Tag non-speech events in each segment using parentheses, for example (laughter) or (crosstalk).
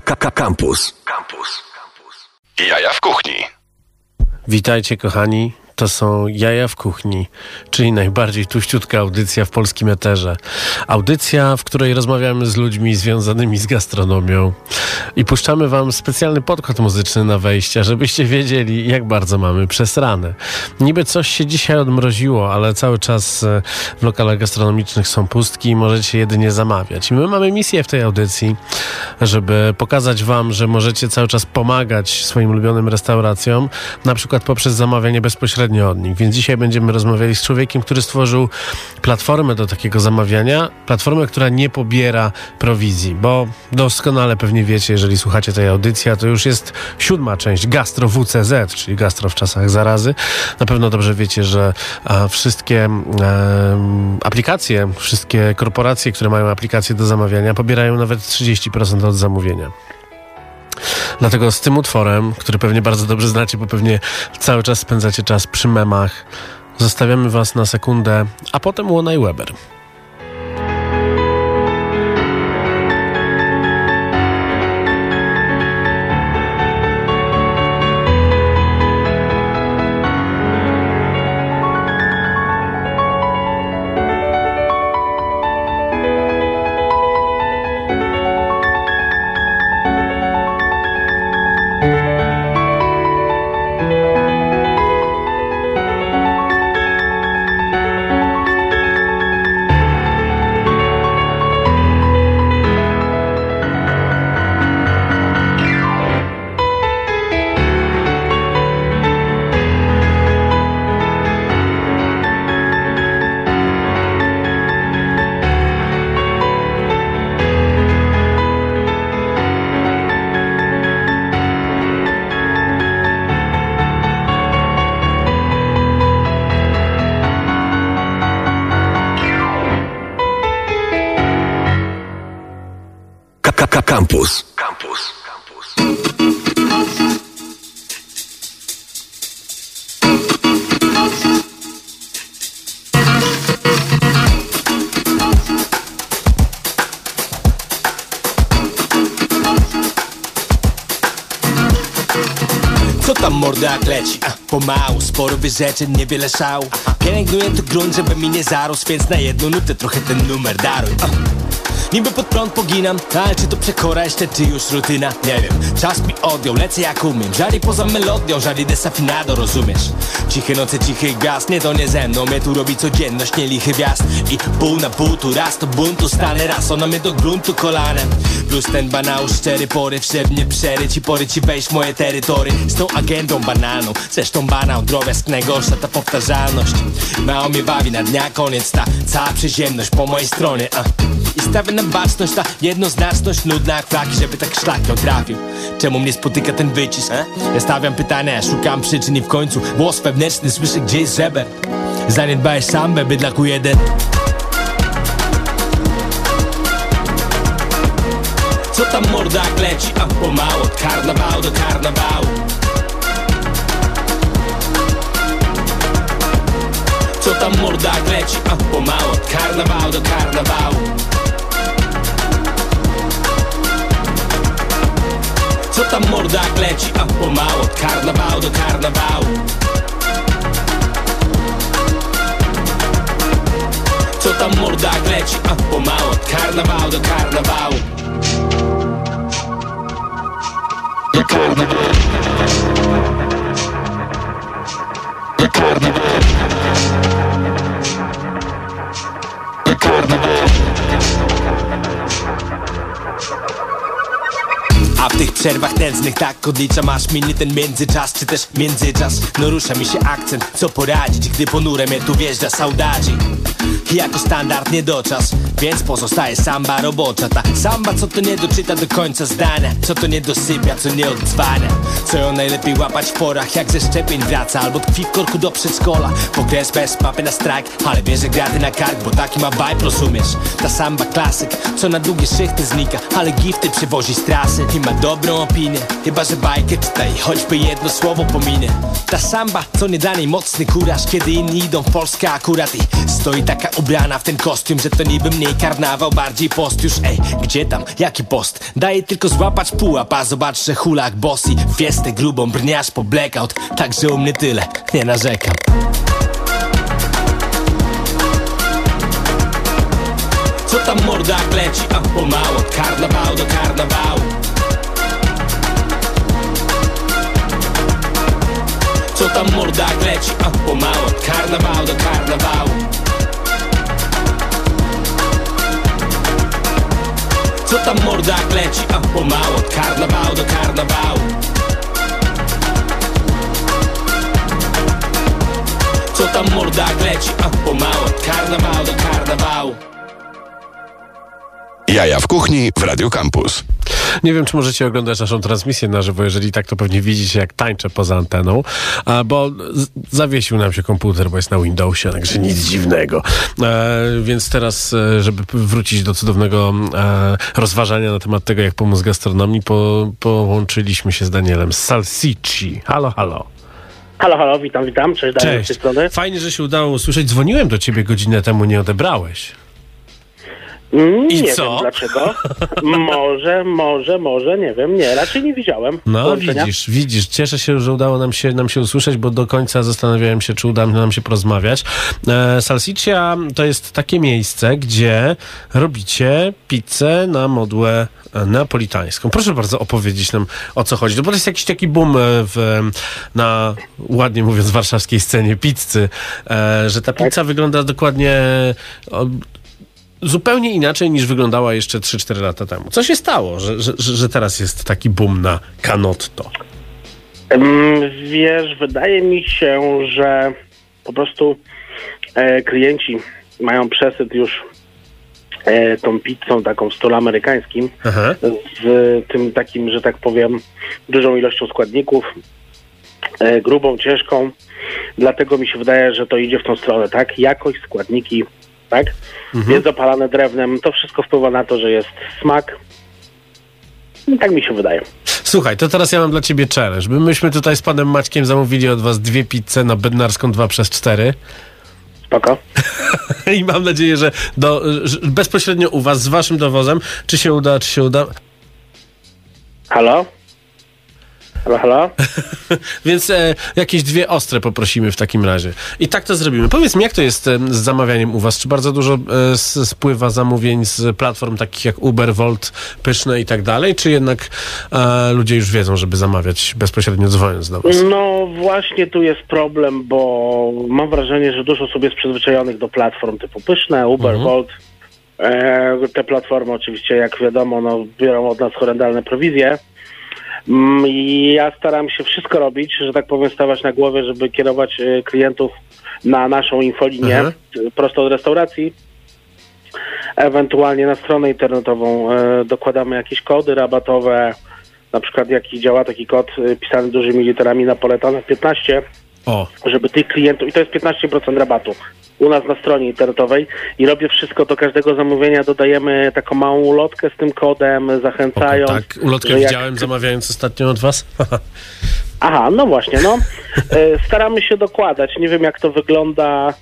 Campus. Campus. Jaja w kuchni. Witajcie kochani. To są Jaja w Kuchni, czyli najbardziej tuściutka audycja w polskim eterze. Audycja, w której rozmawiamy z ludźmi związanymi z gastronomią i puszczamy wam specjalny podkład muzyczny na wejście, żebyście wiedzieli, jak bardzo mamy przesrane. Niby coś się dzisiaj odmroziło, ale cały czas e, w lokalach gastronomicznych są pustki i możecie jedynie zamawiać. I my mamy misję w tej audycji, żeby pokazać wam, że możecie cały czas pomagać swoim ulubionym restauracjom, na przykład poprzez zamawianie bezpośrednio bezpośrednio od nich. Więc dzisiaj będziemy rozmawiali z człowiekiem, który stworzył platformę do takiego zamawiania, platformę, która nie pobiera prowizji, bo doskonale pewnie wiecie, jeżeli słuchacie tej audycji, to już jest siódma część Gastro WCZ, czyli Gastro w czasach zarazy. Na pewno dobrze wiecie, że a, wszystkie a, aplikacje, wszystkie korporacje, które mają aplikacje do zamawiania, pobierają nawet 30% od zamówienia. Dlatego z tym utworem, który pewnie bardzo dobrze znacie, bo pewnie cały czas spędzacie czas przy memach, zostawiamy Was na sekundę, a potem Łona i Weber. Co tam morda jak leci? Pomału, sporo wyrzeczeń, niewiele szału Pielęgnuję tu grunt, żeby mi nie zarósł Więc na jedną nutę trochę ten numer daruj. Niby pod prąd poginam, ale czy to przekora jeszcze, czy już rutyna? Nie wiem, czas mi odjął, lecę jak umiem. Żali poza melodią, żali desafinado, rozumiesz? Ciche noce, cichy gaz, nie to nie ze mną. Mnie tu robi codzienność, nie lichy wjazd. I pół na pół, tu raz to buntu, stanę. Raz Ona mnie do gruntu kolanem. Plus ten banał, szczery pory, wszedł mnie przeryć I pory ci wejść w moje terytory. Z tą agendą banalną, zresztą banał Drobiazg najgorsza ta powtarzalność Mało mnie bawi na dnia koniec ta. Cała przyziemność po mojej stronie, a i stawię na baczność Ta jednoznaczność nudna jak flaki Żeby tak szlak ją trafił. Czemu mnie spotyka ten wycisk? E? Ja stawiam pytania, szukam przyczyn i w końcu Głos wewnętrzny słyszę gdzieś żeber. Zaniedbałeś sambę, bydlaku jeden. Co tam morda leci, a pomału Od karnawału do karnawału. Co tam morda leci, a pomału Od karnawału do karnawału Co tam mordak leci, a pomału Od karnawału do karnawału. Co tam mordak leci, a pomału Od karnawału do karnawału. Do karnawału. Do karnawału. Do karnawału W tych przerwach tętnych tak odliczam masz minie ten międzyczas Czy też międzyczas. No rusza mi się akcent, co poradzić Gdy ponure mnie tu wjeżdża saudadzi Jako standard nie doczas Więc pozostaje samba robocza. Ta samba co to nie doczyta do końca zdania Co to nie dosypia, co nie odzwania Co ją najlepiej łapać w porach Jak ze szczepień wraca Albo tkwi w korku do przedszkola. Pokres bez mapy na strajk Ale bierze graty na kark, bo taki ma vibe, rozumiesz? Ta samba klasyk, co na długie szychty znika Ale gifty przywozi z trasy I ma dobrą opinię. Chyba, że bajkę czytaj, choćby jedno słowo pominę. Ta samba, co nie dla niej mocny kuraż Kiedy inni idą w Polskę akurat I stoi taka ubrana w ten kostium Że to niby mniej karnawał, bardziej post już Ej, gdzie tam, jaki post? Daję tylko złapać pułap, a zobacz, że hulak bossy Fiestę grubą, brniasz po blackout Także u mnie tyle, nie narzekam. Co tam morda leci, a pomału Od karnawału do karnawału. Co tam morda leci, a pomału Od karnawału Co tam morda leci, a pomału Od karnawału do karnawału Co tam morda leci, a pomału Od karnawału do karnawału Jaja w kuchni w Radio Campus. Nie wiem, czy możecie oglądać naszą transmisję na żywo. Jeżeli tak, to pewnie widzicie, jak tańczę poza anteną, bo zawiesił nam się komputer, bo jest na Windowsie, także nic dziwnego. E, więc teraz, e, żeby wrócić do cudownego e, rozważania na temat tego, jak pomóc gastronomii, po, połączyliśmy się z Danielem Salsici. Halo, halo. Halo, halo, witam, witam. Cześć, Daniel z tej Cześć. strony. Fajnie, że się udało usłyszeć. Dzwoniłem do ciebie godzinę temu, nie odebrałeś. I nie co? wiem dlaczego. (laughs) może, może, może, nie wiem. Nie, raczej nie widziałem. No połączenia. widzisz, widzisz. Cieszę się, że udało nam się, nam się usłyszeć, bo do końca zastanawiałem się, czy uda nam się porozmawiać. E, Salsiccia to jest takie miejsce, gdzie robicie pizzę na modłę neapolitańską. Proszę bardzo opowiedzieć nam, o co chodzi. No bo to jest jakiś taki boom e, w, na, ładnie mówiąc, warszawskiej scenie pizzy, e, że ta pizza wygląda dokładnie... Zupełnie inaczej niż wyglądała jeszcze 3-4 lata temu. Co się stało, że, że, że teraz jest taki boom na canotto? Mm, Wiesz, wydaje mi się, że po prostu e, klienci mają przesyt już e, tą pizzą taką w stylu amerykańskim Aha. z tym takim, że tak powiem, dużą ilością składników, e, grubą, ciężką. Dlatego mi się wydaje, że to idzie w tą stronę, tak? Jakość, składniki, tak? Jest opalane drewnem. To wszystko wpływa na to, że jest smak. I tak mi się wydaje. Słuchaj, to teraz ja mam dla ciebie challenge. My myśmy tutaj z panem Maćkiem zamówili od was dwie pizze na Bednarską 2 przez 4 Spoko. (laughs) i mam nadzieję, że, do, że bezpośrednio u was z waszym dowozem, czy się uda, czy się uda. Halo? Halo, halo? (laughs) Więc e, jakieś dwie ostre poprosimy w takim razie. I tak to zrobimy. Powiedz mi, jak to jest e, z zamawianiem u was? Czy bardzo dużo e, spływa zamówień z platform takich jak Uber, Volt, Pyszne i tak dalej? Czy jednak e, ludzie już wiedzą, żeby zamawiać bezpośrednio dzwoniąc do was? No właśnie tu jest problem, bo mam wrażenie, że dużo osób jest przyzwyczajonych do platform typu Pyszne, Uber, Mhm. Volt. E, te platformy oczywiście, jak wiadomo, no, biorą od nas horrendalne prowizje. Mm, ja staram się wszystko robić, że tak powiem, stawać na głowie, żeby kierować e, klientów na naszą infolinię Mhm. e, prosto od restauracji. Ewentualnie na stronę internetową e, dokładamy jakieś kody rabatowe, na przykład jaki działa taki kod pisany dużymi literami napoletana 15, O, żeby tych klientów, i to jest 15% rabatu u nas na stronie internetowej i robię wszystko do każdego zamówienia, dodajemy taką małą ulotkę z tym kodem, o zachęcając. tak. Ulotkę że jak- widziałem zamawiając ostatnio od was. (laughs) Aha, no właśnie, no. E, Staramy się dokładać. Nie wiem, jak to wygląda,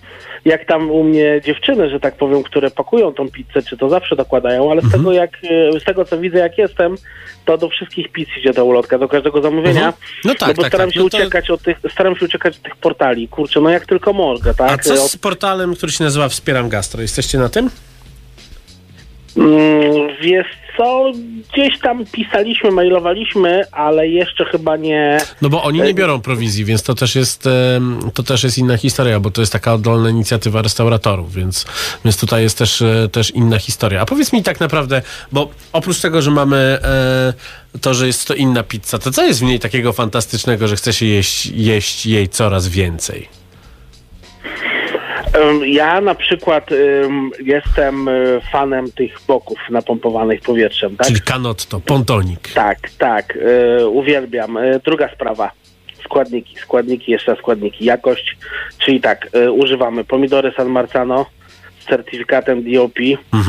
jak tam u mnie dziewczyny, że tak powiem, które pakują tą pizzę, czy to zawsze dokładają, ale z tego, jak, e, z tego co widzę, jak jestem, to do wszystkich pizz idzie ta ulotka, do każdego zamówienia. Mhm. No tak, no bo tak, staram tak. się No to- uciekać od tych, staram się uciekać od tych portali. Kurczę, no jak tylko mogę, A tak? co Od- z portalem, który się nazywa Wspieram Gastro? Jesteście na tym? Mm, wiesz co, gdzieś tam pisaliśmy, mailowaliśmy, ale jeszcze chyba nie... No bo oni nie biorą prowizji, więc to też jest, to też jest inna historia, bo to jest taka oddolna inicjatywa restauratorów, więc, więc tutaj jest też, e, też inna historia. A powiedz mi tak naprawdę, bo oprócz tego, że mamy e, to, że jest to inna pizza, to co jest w niej takiego fantastycznego, że chce się jeść, jeść jej coraz więcej? Ja na przykład em, jestem e, fanem tych boków napompowanych powietrzem, tak? Czyli canotto, pontonik. Tak, tak, e, uwielbiam. E, druga sprawa, składniki, składniki, jeszcze składniki, jakość, czyli tak, używamy pomidory San Marzano z certyfikatem DOP,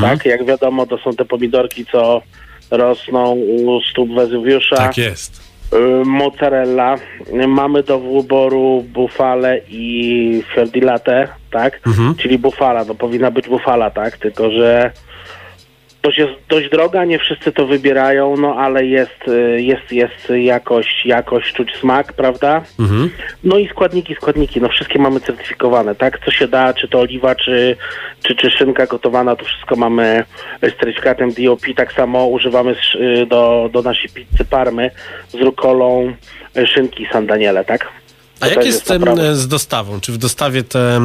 tak, jak wiadomo to są te pomidorki, co rosną u stóp Wezuwiusza. Tak jest. Y, mozzarella. Mamy do wyboru bufale i fiordilate. Tak? Mhm. Czyli bufala, no powinna być bufala, tak? Tylko, że dość jest dość droga, nie wszyscy to wybierają, no ale jest, y, jest, jest jakość, jakość, czuć smak, prawda? Mhm. No i składniki, składniki, no wszystkie mamy certyfikowane, tak? Co się da, czy to oliwa, czy, czy, czy szynka gotowana, to wszystko mamy z certyfikatem DOP. Tak samo używamy y, do, do naszej pizzy parmy z rukolą y, szynki San Daniele, tak? A jak jest naprawdę- em, z dostawą? Czy w dostawie te,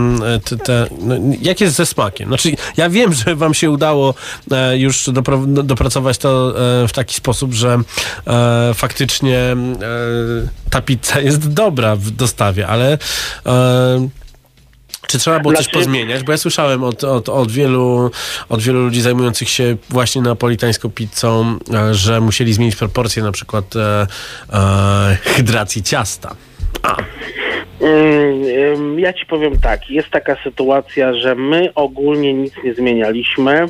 te, te no, jak jest ze smakiem? Znaczy, ja wiem, że wam się udało e, już dopro, do- dopracować to e, w taki sposób, że e, faktycznie e, ta pizza jest dobra w dostawie, ale e, czy trzeba było coś Znaczy- pozmieniać? Bo ja słyszałem od, od, od, wielu, od wielu ludzi zajmujących się właśnie napolitańską pizzą, e, że musieli zmienić proporcje na przykład e, e, hydracji ciasta. A, Ym, ym, Ja ci powiem tak, jest taka sytuacja, że my ogólnie nic nie zmienialiśmy,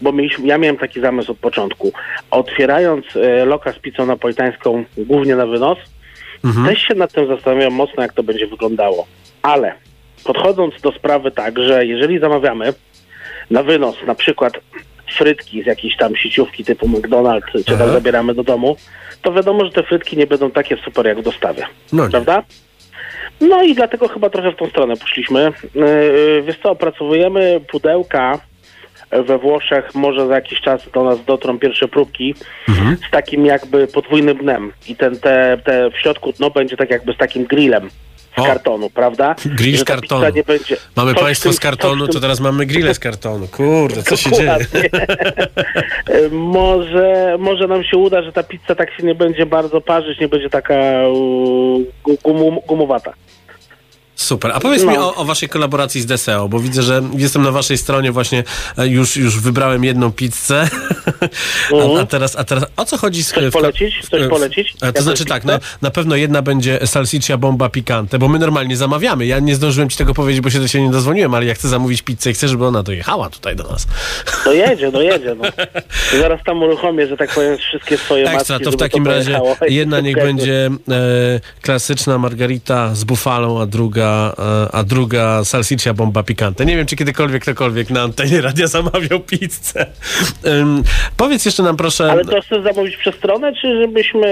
bo mieliśmy, ja miałem taki zamysł od początku. Otwierając e, lokal z pizzą napolitańską głównie na wynos, też się nad tym zastanawiam mocno, jak to będzie wyglądało. Ale podchodząc do sprawy tak, że jeżeli zamawiamy na wynos na przykład frytki z jakiejś tam sieciówki typu McDonald's, czy tam zabieramy do domu, to wiadomo, że te frytki nie będą takie super jak w dostawie. no. Prawda? No i dlatego chyba trochę w tą stronę poszliśmy. Yy, Wiesz co, opracowujemy pudełka we Włoszech, może za jakiś czas do nas dotrą pierwsze próbki z takim jakby podwójnym dnem i ten, te, te w środku dno będzie tak jakby z takim grillem z O. kartonu, prawda? Grill z kartonu. będzie, Mamy coś państwo tym- z kartonu, w to tym- teraz mamy grille z kartonu. Kurde, co się dzieje? (laughs) Może, może nam się uda, że ta pizza tak się nie będzie bardzo parzyć, nie będzie taka gum, gumowata. Super. A powiedz mi No. o, o waszej kolaboracji z Deseo, bo widzę, że jestem na waszej stronie właśnie, e, już, już wybrałem jedną pizzę. (laughs) A, a, Mhm. teraz, a teraz o co chodzi z... W- polecić? Coś w- polecić? E, To znaczy tak, pizzę? na, pewno jedna będzie salsiccia bomba picante, bo my normalnie zamawiamy. Ja nie zdążyłem ci tego powiedzieć, bo się do ciebie nie dozwoniłem, ale ja chcę zamówić pizzę i chcę, żeby ona dojechała tutaj do nas. Dojedzie, dojedzie. No. Zaraz tam uruchomię, że tak powiem, wszystkie swoje Ekstra, macki, to w takim razie pojechało. jedna niech będzie e, klasyczna margarita z bufalą, a druga, e, a druga salsiccia bomba picante. Nie wiem, czy kiedykolwiek ktokolwiek na antenie radia zamawiał pizzę. Ym, powiedz jeszcze nam proszę... Ale to chcesz zamówić przez stronę, czy żebyśmy,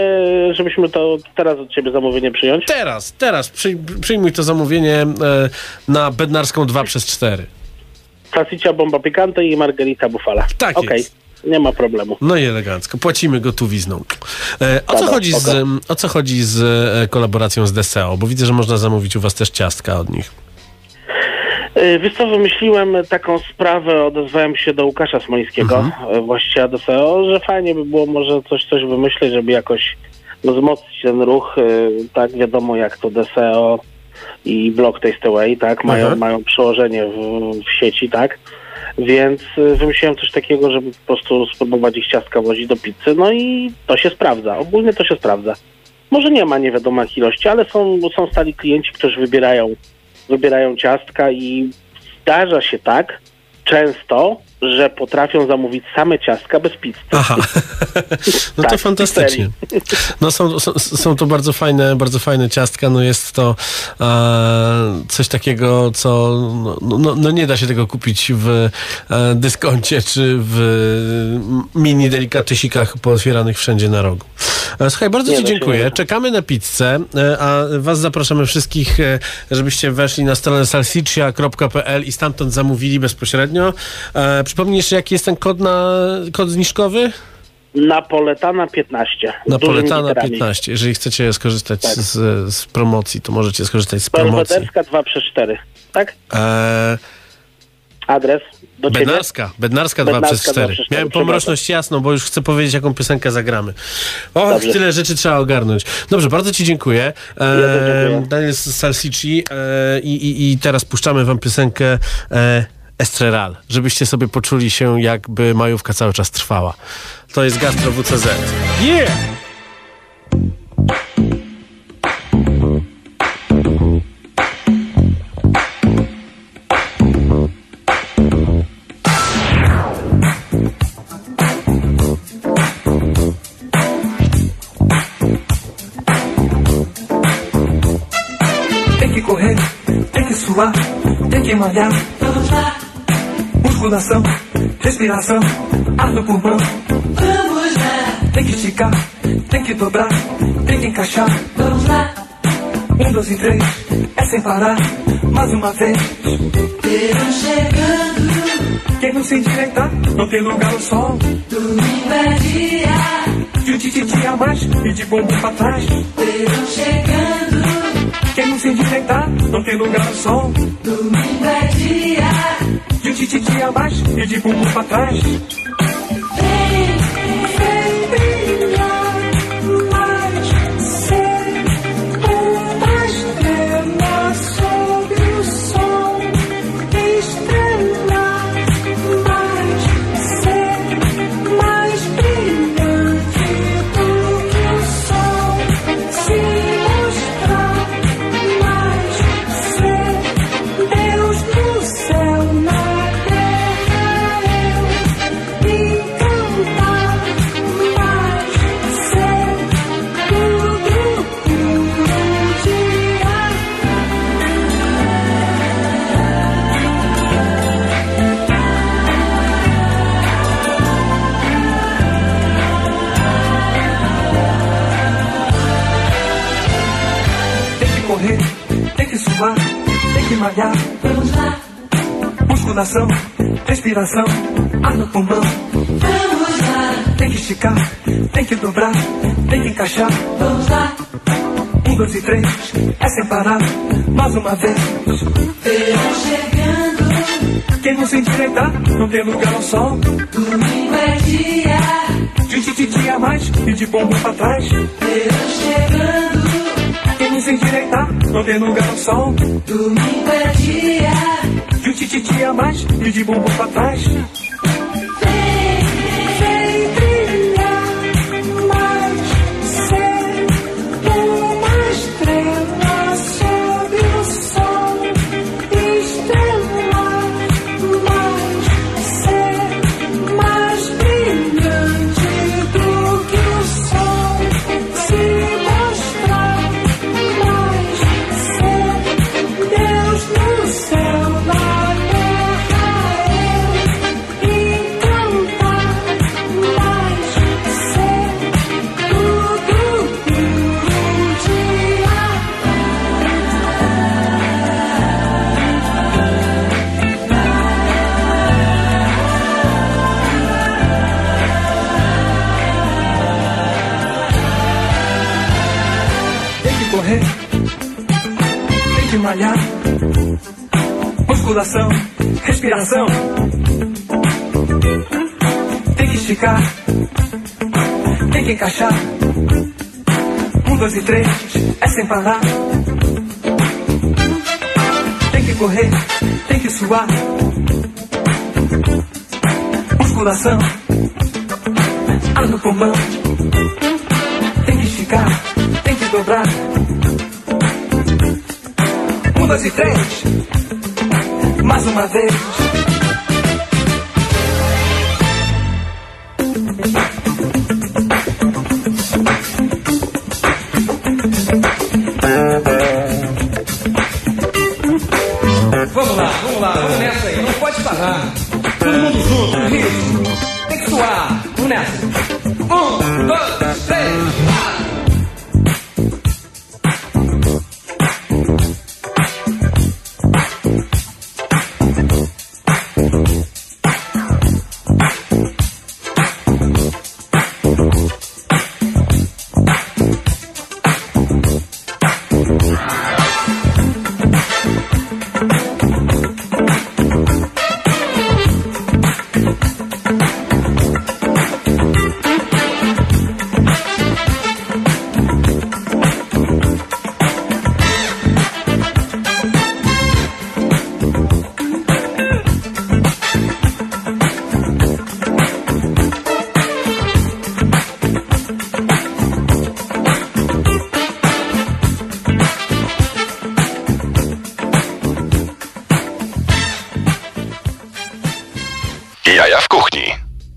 żebyśmy to teraz od ciebie zamówienie przyjąć? Teraz, teraz przyj, przyjmuj to zamówienie e, na Bednarską 2 przez 4. Salsiccia bomba picante i margarita bufala. Tak Okej, jest. Nie ma problemu. No i elegancko. Płacimy gotowizną. E, o, co chodzi z, o co chodzi z e, kolaboracją z Deseo? Bo widzę, że można zamówić u was też ciastka od nich. Yy, Wiesz co, wymyśliłem taką sprawę, odezwałem się do Łukasza Smolińskiego, Mhm. e, właściciela DSO, że fajnie by było może coś, coś wymyślić, żeby jakoś no, wzmocnić ten ruch. e, Tak, wiadomo jak to DSO i Block Taste Away, tak, mają, Aha. mają przełożenie w, w sieci, tak. Więc e, wymyśliłem coś takiego, żeby po prostu spróbować ich ciastka wozić do pizzy, no i to się sprawdza. Ogólnie to się sprawdza. Może nie ma nie wiadomo jak ilości, ale są, są stali klienci, którzy wybierają wybierają ciastka i zdarza się tak często, że potrafią zamówić same ciastka bez pizzy. Aha, (laughs) no to Tak, fantastycznie. No są, są, są to bardzo fajne, bardzo fajne ciastka, no jest to e, coś takiego, co no, no, no nie da się tego kupić w e, dyskoncie czy w mini delikatesikach pootwieranych wszędzie na rogu. E, Słuchaj, bardzo Nie Ci dziękuję. Czekamy na pizzę, e, a Was zapraszamy wszystkich, e, żebyście weszli na stronę salsiccia.pl i stamtąd zamówili bezpośrednio. E, Przypomnij jeszcze, jaki jest ten kod, na, kod zniżkowy? Napoletana 15. z dużymi Napoletana literami. 15. Jeżeli chcecie skorzystać Tak. z, z promocji, to możecie skorzystać z promocji. Belwederska 2 przez 4. Tak? Eee, Adres do ciebie. Bednarska, Bednarska 2 Bednarska przez 4. 2 przez 4, Miałem pomroczność jasną, bo już chcę powiedzieć, jaką piosenkę zagramy. O, Dobrze. tyle rzeczy trzeba ogarnąć. Dobrze, bardzo Ci dziękuję. Eee, też dziękuję. Daniel Salsici eee, i, i, i teraz puszczamy Wam piosenkę eee, Estreral, żebyście sobie poczuli się, jakby majówka cały czas trwała. To jest Gastro WCZ. Yeah! Tem que malhar. Musculação, respiração, ar no pulmão. Vamos lá. Tem que esticar, tem que dobrar, tem que encaixar. Vamos lá. Um, dois e três, é sem parar, mais uma vez. Verão chegando. Quem não se endireitar, não tem lugar ao sol. Domingo é dia. De um tititi a mais e de bumbum pra trás. Verão chegando. Quem não se endireitar, não tem lugar ao sol. Domingo é dia. De um tititi a mais e de bumbum pra trás. Malhar. Vamos lá, Musculação, respiração, ar no pulmão. vamos lá, Tem que esticar, tem que dobrar, tem que encaixar. vamos lá. Um, dois e três, é sem parar, mais uma vez. Verão chegando, Quem não se endireitar, não tem lugar ao sol. domingo é dia. De tititi a mais e de bumbum pra trás. Verão chegando, Quem não se endireitar, não tem lugar ao sol. domingo é dia. De tititi a mais e de bumbum pra trás. Musculação, respiração. Tem que esticar, tem que encaixar. Um, dois e três, é sem parar. Tem que correr, tem que suar. Musculação, ar no pulmão. Tem que esticar, tem que dobrar. Um, dois e três. Mais uma vez.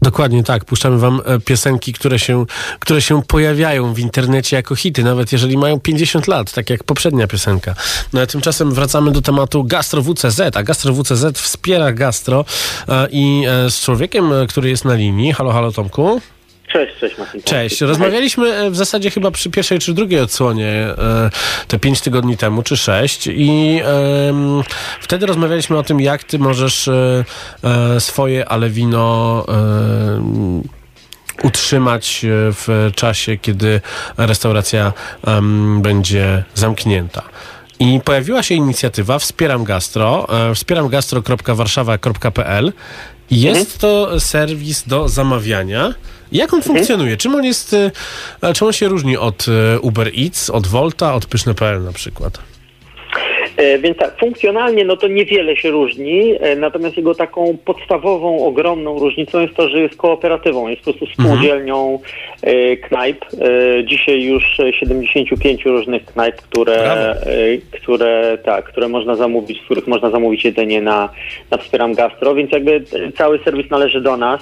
Dokładnie tak. Puszczamy wam e, piosenki, które się, które się pojawiają w internecie jako hity, nawet jeżeli mają 50 lat, tak jak poprzednia piosenka. No a tymczasem wracamy do tematu Gastro WCZ, a Gastro WCZ wspiera gastro e, i e, z człowiekiem, który jest na linii. Halo, halo Tomku. Cześć, cześć Martin. Cześć. Rozmawialiśmy e, w zasadzie chyba przy pierwszej czy drugiej odsłonie e, te pięć tygodni temu, czy sześć i wtedy rozmawialiśmy o tym, jak ty możesz e, swoje ale wino utrzymać w czasie, kiedy restauracja będzie zamknięta. I pojawiła się inicjatywa Wspieram Gastro, wspieramgastro.warszawa.pl jest to serwis do zamawiania. Jak on funkcjonuje? Czym on jest, e, czym on się różni od e, Uber Eats, od Volta, od Pyszne.pl na przykład? E, Więc tak, funkcjonalnie no to niewiele się różni, natomiast jego taką podstawową, ogromną różnicą jest to, że jest kooperatywą, jest po prostu spółdzielnią e, knajp. Dzisiaj już e, 75 różnych knajp, które, Brawo. które, tak, które można zamówić, z których można zamówić jedzenie na, na Wspieram Gastro, więc jakby cały serwis należy do nas.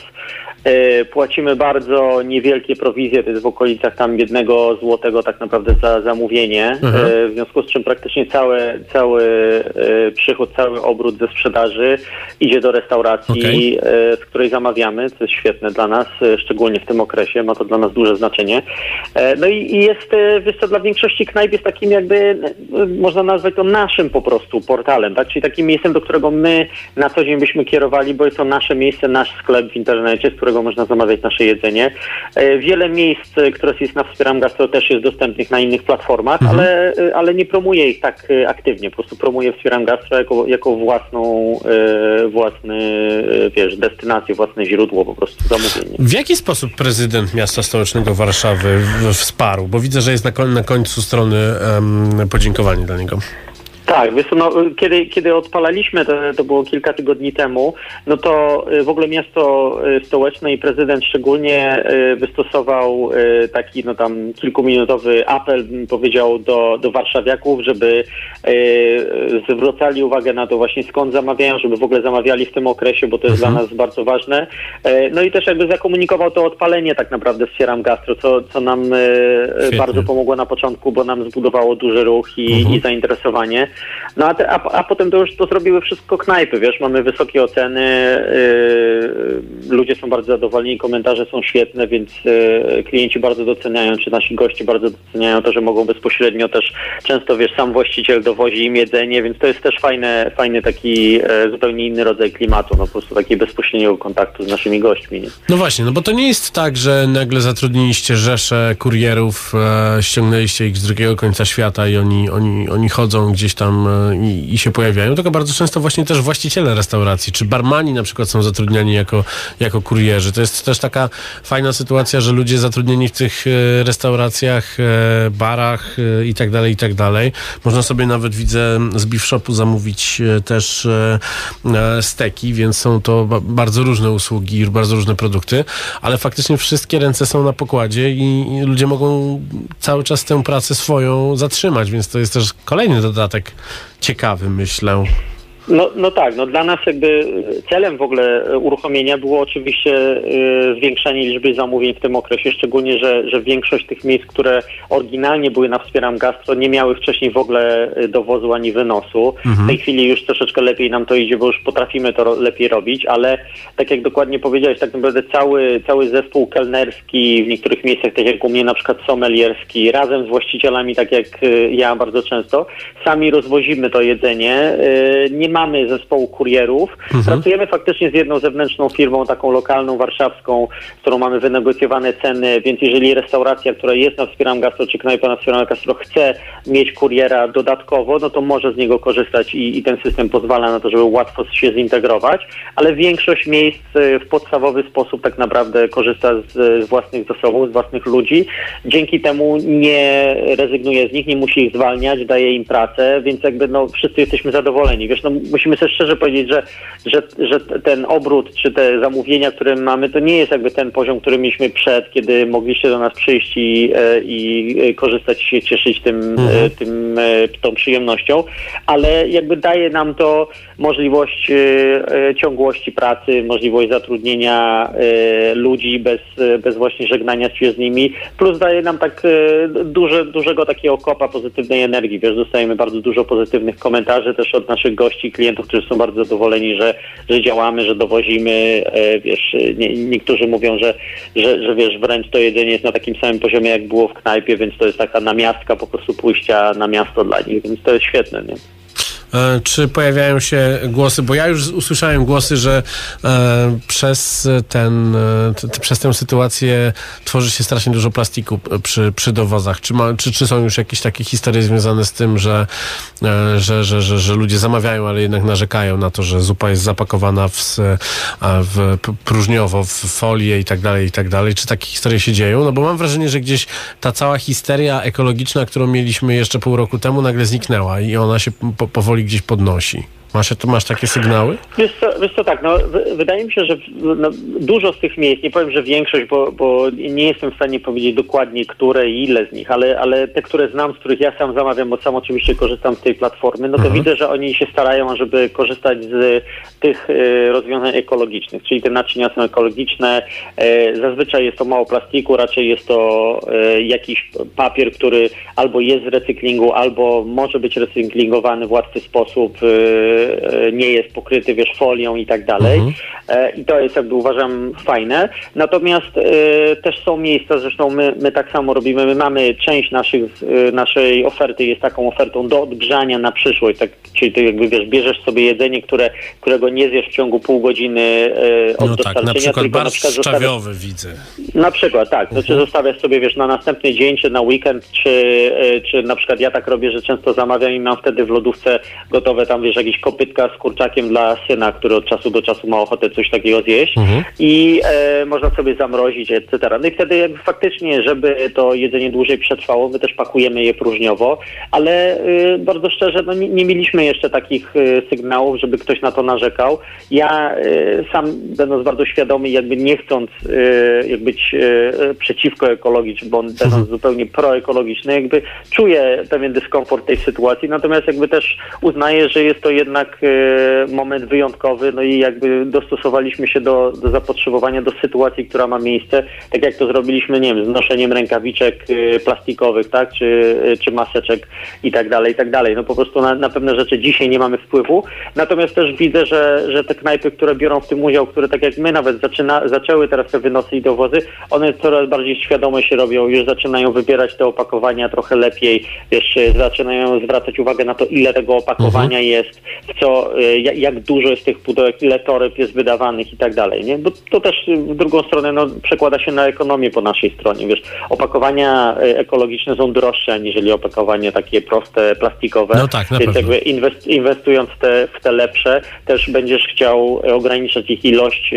E, Płacimy bardzo niewielkie prowizje, to jest w okolicach tam jednego złotego tak naprawdę za zamówienie, Mhm. E, w związku z czym praktycznie cały, cały e, przychód, cały obrót ze sprzedaży idzie do restauracji, e, w której zamawiamy, co jest świetne dla nas, szczególnie w tym okresie, ma to dla nas duże znaczenie. No i, jest, wiesz co, dla większości knajp jest takim jakby, można nazwać to naszym po prostu portalem, tak? Czyli takim miejscem, do którego my na co dzień byśmy kierowali, bo jest to nasze miejsce, nasz sklep w internecie, z którego można zamawiać nasze jedzenie. E, Wiele miejsc, e, które jest na Wspieram Gastro też jest dostępnych na innych platformach, ale, e, ale nie promuję ich tak aktywnie. Po prostu promuję Wspieram Gastro jako, jako własną, własny, wiesz, destynację, własne źródło po prostu zamówienia. W jaki sposób prezydent miasta stołecznego Warszawy wsparł? Bo widzę, że jest na, koń, na końcu strony podziękowanie dla niego. Tak, wiesz no, kiedy, kiedy odpalaliśmy, to, to było kilka tygodni temu, no to y, w ogóle miasto y, stołeczne i prezydent szczególnie y, wystosował taki no tam kilkuminutowy apel, powiedział, do, do warszawiaków, żeby zwracali uwagę na to właśnie skąd zamawiają, żeby w ogóle zamawiali w tym okresie, bo to jest dla nas bardzo ważne. No i też jakby zakomunikował to odpalenie tak naprawdę Wspieram Gastro, co, co nam Świetnie. bardzo pomogło na początku, bo nam zbudowało duży ruch i, Mhm. i zainteresowanie. No a, te, a, a potem to już to zrobiły wszystko knajpy, wiesz, mamy wysokie oceny, yy, ludzie są bardzo zadowoleni, komentarze są świetne, więc yy, klienci bardzo doceniają, czy nasi goście bardzo doceniają to, że mogą bezpośrednio też, często wiesz, sam właściciel dowozi im jedzenie, więc to jest też fajne, fajny taki e, zupełnie inny rodzaj klimatu, no po prostu takiego bezpośredniego kontaktu z naszymi gośćmi. Nie? No właśnie, no bo to nie jest tak, że nagle zatrudniliście rzeszę kurierów, e, ściągnęliście ich z drugiego końca świata i oni, oni, oni chodzą gdzieś tam e, i, i się pojawiają, tylko bardzo często właśnie też właściciele restauracji, czy barmani na przykład są zatrudniani jako, jako kurierzy. To jest też taka fajna sytuacja, że ludzie zatrudnieni w tych e, restauracjach, e, barach i tak dalej, i tak dalej. Można sobie nawet, widzę, z beef shopu zamówić też steki, więc są to ba- bardzo różne usługi, bardzo różne produkty, ale faktycznie wszystkie ręce są na pokładzie i, i ludzie mogą cały czas tę pracę swoją zatrzymać, więc to jest też kolejny dodatek ciekawy, myślę. No, no tak, no dla nas jakby celem w ogóle e, uruchomienia było oczywiście e, zwiększanie liczby zamówień w tym okresie, szczególnie, że, że większość tych miejsc, które oryginalnie były na Wspieram Gastro, nie miały wcześniej w ogóle e, dowozu ani wynosu. W tej chwili już troszeczkę lepiej nam to idzie, bo już potrafimy to lepiej robić, ale tak jak dokładnie powiedziałeś, tak naprawdę cały, cały zespół kelnerski w niektórych miejscach, tak jak u mnie na przykład sommelierski, razem z właścicielami, tak jak e, ja bardzo często, sami rozwozimy to jedzenie. E, Nie mamy zespołu kurierów. Pracujemy faktycznie z jedną zewnętrzną firmą, taką lokalną, warszawską, z którą mamy wynegocjowane ceny, więc jeżeli restauracja, która jest na Wspieram Gastro, czy knajpa na Wspieram Gastro chce mieć kuriera dodatkowo, no to może z niego korzystać i, i ten system pozwala na to, żeby łatwo się zintegrować, ale większość miejsc e, w podstawowy sposób tak naprawdę korzysta z, z własnych zasobów, z własnych ludzi. Dzięki temu nie rezygnuje z nich, nie musi ich zwalniać, daje im pracę, więc jakby no wszyscy jesteśmy zadowoleni. Wiesz, no musimy sobie szczerze powiedzieć, że, że, że ten obrót, czy te zamówienia, które mamy, to nie jest jakby ten poziom, który mieliśmy przed, kiedy mogliście do nas przyjść i, e, i e, korzystać się, cieszyć tym, e, tym, e, tą przyjemnością, ale jakby daje nam to możliwość ciągłości pracy, możliwość zatrudnienia ludzi bez, bez właśnie żegnania się z nimi, plus daje nam tak duże, dużego takiego kopa pozytywnej energii, wiesz, dostajemy bardzo dużo pozytywnych komentarzy też od naszych gości, klientów, którzy są bardzo zadowoleni, że, że działamy, że dowozimy, e, wiesz, nie, niektórzy mówią, że, że, że wiesz, wręcz to jedzenie jest na takim samym poziomie, jak było w knajpie, więc to jest taka namiastka po prostu pójścia na miasto dla nich, więc to jest świetne, nie? E, Czy pojawiają się głosy, bo ja już usłyszałem głosy, że e, przez, ten, e, przez tę sytuację tworzy się strasznie dużo plastiku przy, przy dowozach. Czy, ma, czy, czy są już jakieś takie historie związane z tym, że, że, że, że, że ludzie zamawiają, ale jednak narzekają na to, że zupa jest zapakowana w, w próżniowo, w folię i tak dalej, i tak dalej. Czy takie historie się dzieją? No bo mam wrażenie, że gdzieś ta cała histeria ekologiczna, którą mieliśmy jeszcze pół roku temu, nagle zniknęła i ona się po, powoli gdzieś podnosi. Masz, masz takie sygnały? Wiesz co, wiesz co tak, no, w- wydaje mi się, że no, dużo z tych miejsc, nie powiem, że większość, bo, bo nie jestem w stanie powiedzieć dokładnie, które i ile z nich, ale, ale te, które znam, z których ja sam zamawiam, bo sam oczywiście korzystam z tej platformy, no to widzę, że oni się starają, żeby korzystać z tych e, rozwiązań ekologicznych, czyli te naczynia są ekologiczne, e, zazwyczaj jest to mało plastiku, raczej jest to e, jakiś papier, który albo jest z recyklingu, albo może być recyklingowany w łatwy sposób, nie jest pokryty, wiesz, folią i tak dalej. E, I to jest jakby uważam fajne. Natomiast e, też są miejsca, zresztą my, my tak samo robimy, my mamy część naszych, e, naszej oferty jest taką ofertą do odgrzania na przyszłość, tak, czyli ty jakby wiesz, bierzesz sobie jedzenie, które, którego nie zjesz w ciągu pół godziny e, od No tak, dostarczenia, na przykład tylko na przykład zostawiasz szczawiowy widzę. na przykład, tak. Znaczy zostawiasz sobie, wiesz, na następny dzień, czy na weekend, czy, e, czy na przykład ja tak robię, że często zamawiam i mam wtedy w lodówce gotowe tam, wiesz, jakieś kopytka z kurczakiem dla syna, który od czasu do czasu ma ochotę coś takiego zjeść i e, można sobie zamrozić, etc. No i wtedy jakby faktycznie, żeby to jedzenie dłużej przetrwało, my też pakujemy je próżniowo, ale e, bardzo szczerze, no nie, nie mieliśmy jeszcze takich e, sygnałów, żeby ktoś na to narzekał. Ja e, sam, będąc bardzo świadomy, jakby nie chcąc e, jak być przeciwko ekologii, czy będąc zupełnie proekologiczny, jakby czuję pewien dyskomfort tej sytuacji, natomiast jakby też uznaję, że jest to jednak e, moment wyjątkowy, no i jakby dostosowaliśmy się do, do zapotrzebowania, do sytuacji, która ma miejsce, tak jak to zrobiliśmy, nie wiem, z noszeniem rękawiczek e, plastikowych, tak, czy, e, czy maseczek i tak dalej, i tak dalej. No po prostu na, na pewne rzeczy dzisiaj nie mamy wpływu, natomiast też widzę, że, że te knajpy, które biorą w tym udział, które tak jak my nawet zaczyna, zaczęły teraz te wynosy i dowozy, one coraz bardziej świadome się robią, już zaczynają wybierać te opakowania trochę lepiej, wiesz, e, zaczynają zwracać uwagę na to, ile tego opakowania jest, w co, e, ja- jak dużo jest tych pudełek, ile toreb jest wydawanych i tak dalej, nie? Bo to też e, w drugą stronę no, przekłada się na ekonomię po naszej stronie, wiesz, opakowania e, ekologiczne są droższe aniżeli opakowania takie proste, plastikowe, No tak, na więc pewno. jakby inwest, inwestując w te, w te lepsze, też będziesz chciał ograniczać ich ilość,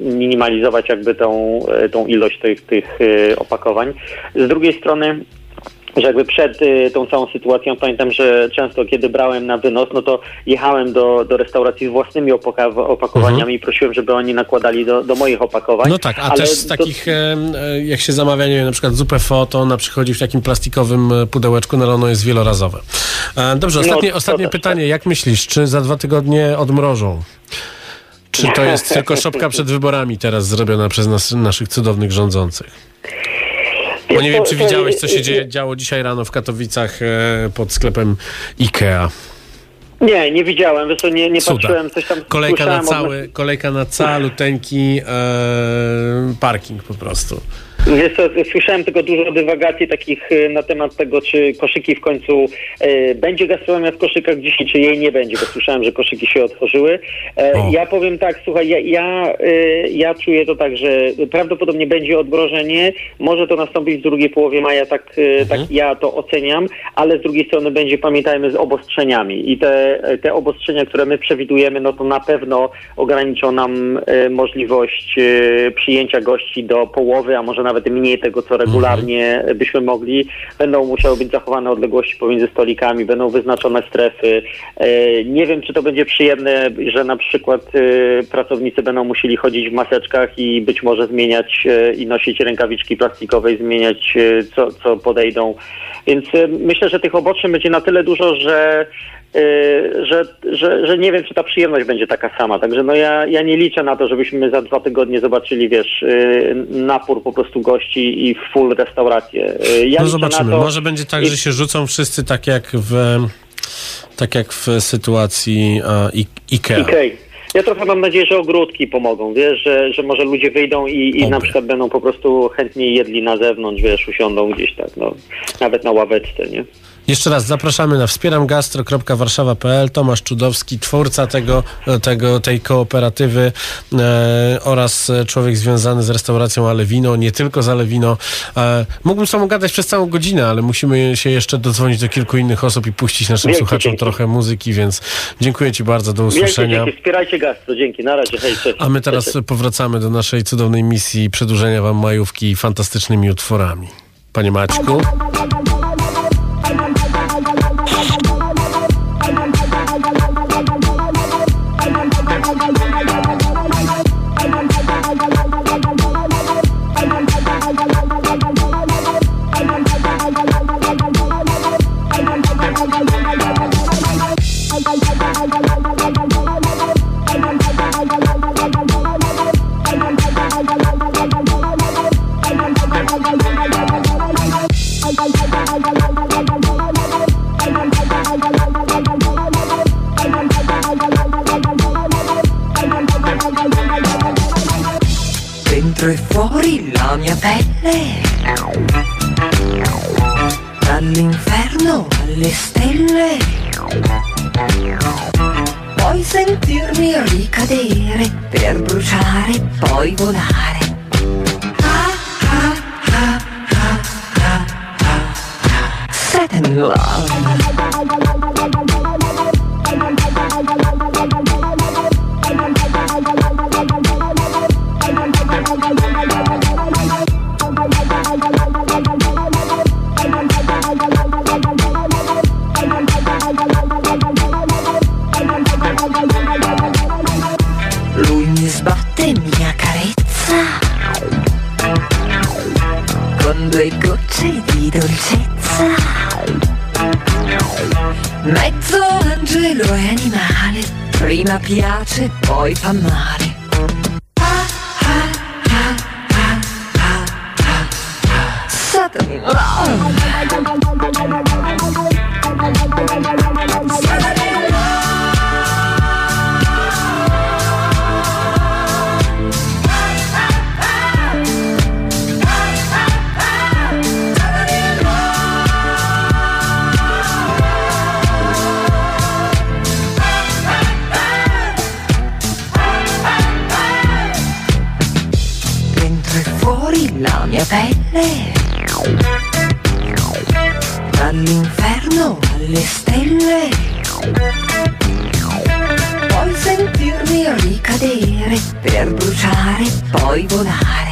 minimalizować jakby tą, tą ilość tych, tych opakowań. Z drugiej strony że jakby przed y, tą całą sytuacją pamiętam, że często kiedy brałem na wynos, no to jechałem do, do restauracji z własnymi opaka- opakowaniami i prosiłem, żeby oni nakładali do, do moich opakowań. No tak, a też z to- takich, e, e, jak się zamawia, nie wiem, na przykład zupę fo, to ona przychodzi w takim plastikowym e, pudełeczku, no ale ono jest wielorazowe. E, Dobrze, ostatnie, to ostatnie też, pytanie. Jak myślisz, czy za dwa tygodnie odmrożą? Czy to jest tylko szopka przed wyborami teraz zrobiona przez nas, naszych cudownych rządzących? Bo nie wiem, czy widziałeś, co się dzieje, działo dzisiaj rano w Katowicach e, pod sklepem Ikea. Nie, nie widziałem, wiesz nie, nie Cuda. patrzyłem, coś tam Kolejka na słyszałem od- cały, kolejka na caluteńki e, parking po prostu. Wiesz co, słyszałem tylko dużo dywagacji takich e, na temat tego, czy koszyki w końcu e, będzie gastronomia w koszykach dzisiaj, czy jej nie będzie, bo słyszałem, że koszyki się otworzyły. E, ja powiem tak, słuchaj, ja, ja, e, ja czuję to tak, że prawdopodobnie będzie odmrożenie, może to nastąpić w drugiej połowie maja, tak, e, tak ja to oceniam, ale z drugiej strony będzie, pamiętajmy, z obostrzeniami. I te, te obostrzenia, które my przewidujemy, no to na pewno ograniczą nam możliwość przyjęcia gości do połowy, a może nawet nawet mniej tego, co regularnie byśmy mogli. Będą musiały być zachowane odległości pomiędzy stolikami, będą wyznaczone strefy. E, Nie wiem, czy to będzie przyjemne, że na przykład e, pracownicy będą musieli chodzić w maseczkach i być może zmieniać e, i nosić rękawiczki plastikowe i zmieniać co, co podejdą. Więc myślę, że tych obostrzeń będzie na tyle dużo, że że, że, że nie wiem, czy ta przyjemność będzie taka sama. Także no ja, ja nie liczę na to, żebyśmy za dwa tygodnie zobaczyli, wiesz, yy, napór po prostu gości i full restaurację. Yy, Ja no zobaczymy. To, Może będzie tak, że się rzucą wszyscy tak jak w, tak jak w sytuacji a, I- Ikea. Ikei. Ja trochę mam nadzieję, że ogródki pomogą, wiesz, że, że może ludzie wyjdą i, i na przykład będą po prostu chętniej jedli na zewnątrz, wiesz, usiądą gdzieś tak, no, nawet na ławeczce, nie? Jeszcze raz zapraszamy na wspieramgastro.warszawa.pl Tomasz Czudowski, twórca tego, tego, tej kooperatywy e, oraz człowiek związany z restauracją Alewino, nie tylko z Alewino. E, mógłbym z tobą gadać przez całą godzinę, ale musimy się jeszcze dodzwonić do kilku innych osób i puścić naszym słuchaczom dzięki. trochę muzyki, więc dziękuję ci bardzo, do usłyszenia. dzięki, wspierajcie gastro, dzięki, na razie, hej, cześć. A my teraz cześć. powracamy do naszej cudownej misji przedłużenia wam majówki fantastycznymi utworami. Panie Maćku. 不敢 piace, poi fa male. Sudden love. Pelle Dall'inferno alle stelle. Puoi sentirmi ricadere Per bruciare, poi volare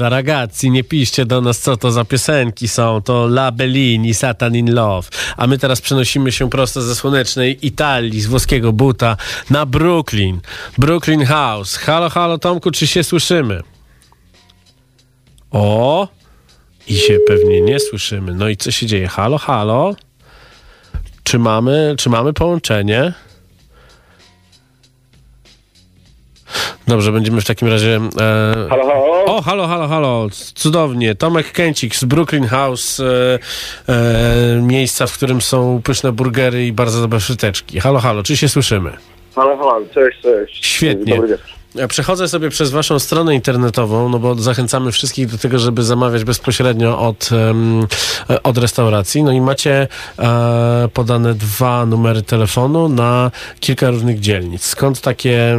Allora, ragazzi, nie piszcie do nas, co to za piosenki są. To La Bellini, Satan in Love. A my teraz przenosimy się prosto ze słonecznej Italii, z włoskiego buta, na Brooklyn. Brooklyn House. Halo, halo, Tomku, czy się słyszymy? O! I się pewnie nie słyszymy. No i co się dzieje? Halo, halo? Czy mamy, czy mamy połączenie? Dobrze, będziemy w takim razie. E... Halo, halo. O, halo, halo, halo. Cudownie. Tomek Kęcik z Brooklyn House, e, e, miejsca, w którym są pyszne burgery i bardzo dobre fryteczki. Halo, halo, czy się słyszymy? Halo, halo, cześć, cześć. Świetnie. Dobry wieczór. Przechodzę sobie przez waszą stronę internetową, no bo zachęcamy wszystkich do tego, żeby zamawiać bezpośrednio od, od restauracji. No i macie e, podane dwa numery telefonu na kilka różnych dzielnic. Skąd takie, e,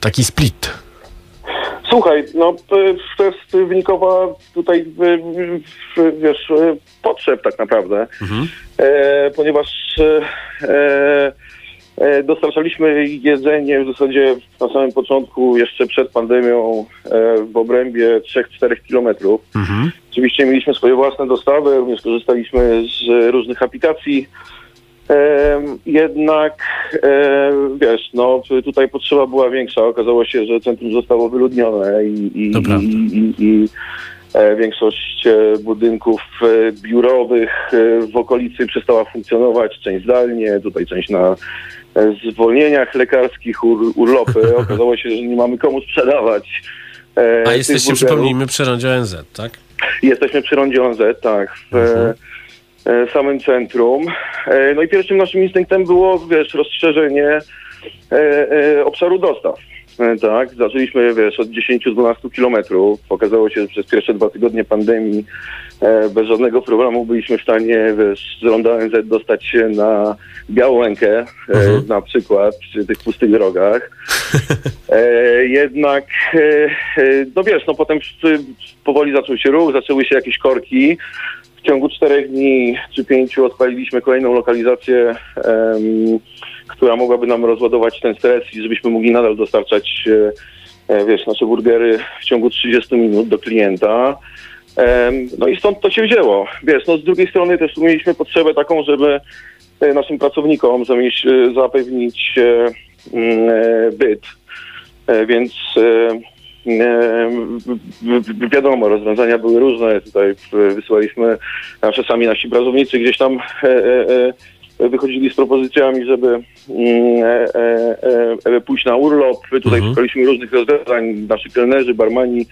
taki split? Słuchaj, no to jest wynikowa tutaj, wiesz, potrzeb tak naprawdę, e, ponieważ e, dostarczaliśmy jedzenie w zasadzie na samym początku, jeszcze przed pandemią, e, w obrębie 3-4 kilometrów. Oczywiście mieliśmy swoje własne dostawy, również korzystaliśmy z różnych aplikacji. Em, jednak e, wiesz, no tutaj potrzeba była większa. Okazało się, że centrum zostało wyludnione i, i, i, i, e, większość e, budynków e, biurowych e, w okolicy przestała funkcjonować, część zdalnie, tutaj część na e, zwolnieniach lekarskich, ur, urlopy. (laughs) Okazało się, że nie mamy komu sprzedawać. e, A jesteście, burgerów. przypomnijmy, przy rondzie ONZ, tak? Jesteśmy przy rondzie ONZ, tak, w e, e, samym centrum. E, no i pierwszym naszym instynktem było, wiesz, rozszerzenie e, obszaru dostaw. Tak, zaczęliśmy, wiesz, od 10-12 kilometrów. Okazało się, że przez pierwsze dwa tygodnie pandemii bez żadnego problemu byliśmy w stanie, wiesz, z ronda ONZ dostać się na Białękę, e, na przykład, przy tych pustych drogach. (laughs) E, jednak, e, e, no wiesz, no potem e, powoli zaczął się ruch, zaczęły się jakieś korki. W ciągu czterech dni czy pięciu odpaliliśmy kolejną lokalizację, która mogłaby nam rozładować ten stres i żebyśmy mogli nadal dostarczać, e, e, wiesz, nasze burgery w ciągu 30 minut do klienta. No i stąd to się wzięło. Wiesz, no z drugiej strony też mieliśmy potrzebę taką, żeby e, naszym pracownikom zapewnić byt. Więc wiadomo, rozwiązania były różne. Tutaj wysłaliśmy, nasze sami nasi pracownicy gdzieś tam e, e, wychodzili z propozycjami, żeby mm, pójść na urlop. Tutaj szukaliśmy różnych rozwiązań. Nasi kelnerzy, barmani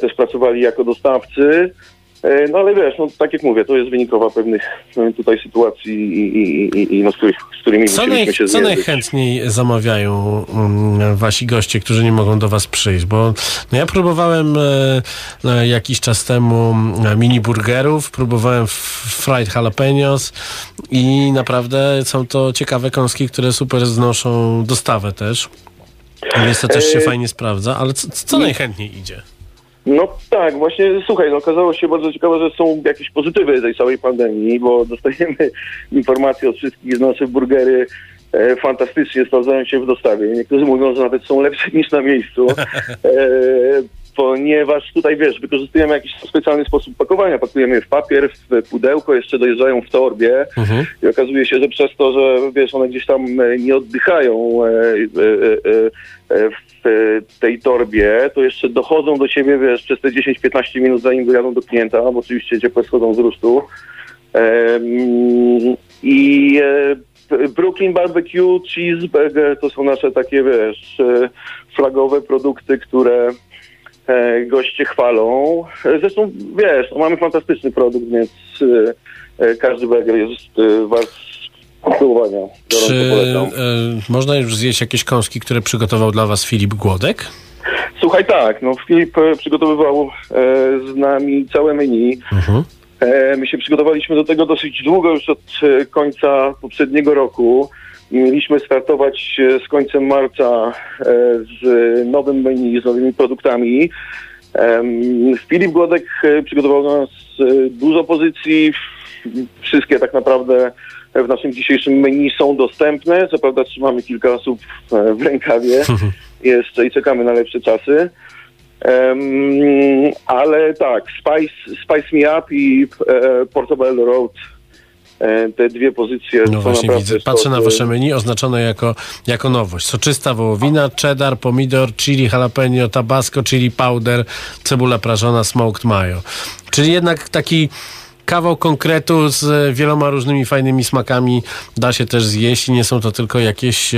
też pracowali jako dostawcy. E, No ale wiesz, no tak jak mówię, to jest wynikowa pewnych e, tutaj sytuacji i, i, i, i no, z, których, z którymi Co, musieliśmy naj, się co zmierzyć. najchętniej zamawiają mm, wasi goście, którzy nie mogą do was przyjść? Bo no ja próbowałem e, e, jakiś czas temu e, mini burgerów, próbowałem fried jalapenos i naprawdę są to ciekawe kąski, które super znoszą dostawę też. Więc to też się E, fajnie sprawdza, ale co, co najchętniej idzie? No tak, właśnie słuchaj, no okazało się bardzo ciekawe, że są jakieś pozytywy tej całej pandemii, bo (laughs) dostajemy informacje od wszystkich, że nasze burgery e, fantastycznie sprawdzają się w dostawie. Niektórzy mówią, że nawet są lepsze niż na miejscu, e, (laughs) ponieważ tutaj wiesz, wykorzystujemy jakiś specjalny sposób pakowania. Pakujemy je w papier, w pudełko, jeszcze dojeżdżają w torbie i okazuje się, że przez to, że wiesz, one gdzieś tam e, nie oddychają e, e, e, e, e, tej torbie, to jeszcze dochodzą do siebie, wiesz, przez te 10-15 minut, zanim dojadą do klienta, bo oczywiście ciepłe schodzą z rusztu. I e, Brooklyn Barbecue, Cheeseburger to są nasze takie, wiesz, e, flagowe produkty, które goście chwalą. Zresztą, wiesz, mamy fantastyczny produkt, więc każdy burger jest wart spróbowania. Czy e, można już zjeść jakieś kąski, które przygotował dla was Filip Głodek? Słuchaj, tak, no Filip e, przygotowywał e, z nami całe menu. Mhm. E, my się przygotowaliśmy do tego dosyć długo, już od e, końca poprzedniego roku. Mieliśmy startować z końcem marca e, z nowym menu, z nowymi produktami. Filip Głodek przygotował nas dużo pozycji. Wszystkie tak naprawdę w naszym dzisiejszym menu są dostępne. Co prawda trzymamy kilka osób e, w rękawie (laughs) jeszcze i czekamy na lepsze czasy. Em, ale tak, Spice, Spice Me Up i e, Portobello Road, e, te dwie pozycje No właśnie widzę. Patrzę na sztos, wasze menu oznaczone jako, jako nowość. Soczysta wołowina, cheddar, pomidor, chili jalapeno, tabasco, chili powder, cebula prażona, smoked mayo. Czyli jednak taki kawał konkretu z wieloma różnymi fajnymi smakami da się też zjeść i nie są to tylko jakieś...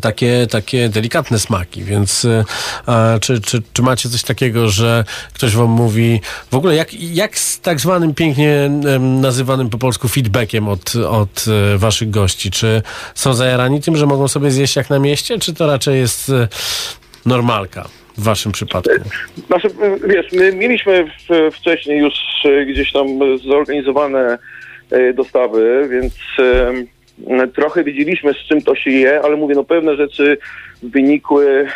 takie, takie delikatne smaki, więc e, a, czy, czy, czy macie coś takiego, że ktoś wam mówi w ogóle jak, jak z tak zwanym pięknie nazywanym po polsku feedbackiem od, od e, waszych gości? Czy są zajarani tym, że mogą sobie zjeść jak na mieście, czy to raczej jest e, normalka w waszym przypadku? Znaczy, wiesz, my mieliśmy wcześniej już e, gdzieś tam zorganizowane e, dostawy, więc e, trochę wiedzieliśmy z czym to się je, ale mówię, no pewne rzeczy wynikły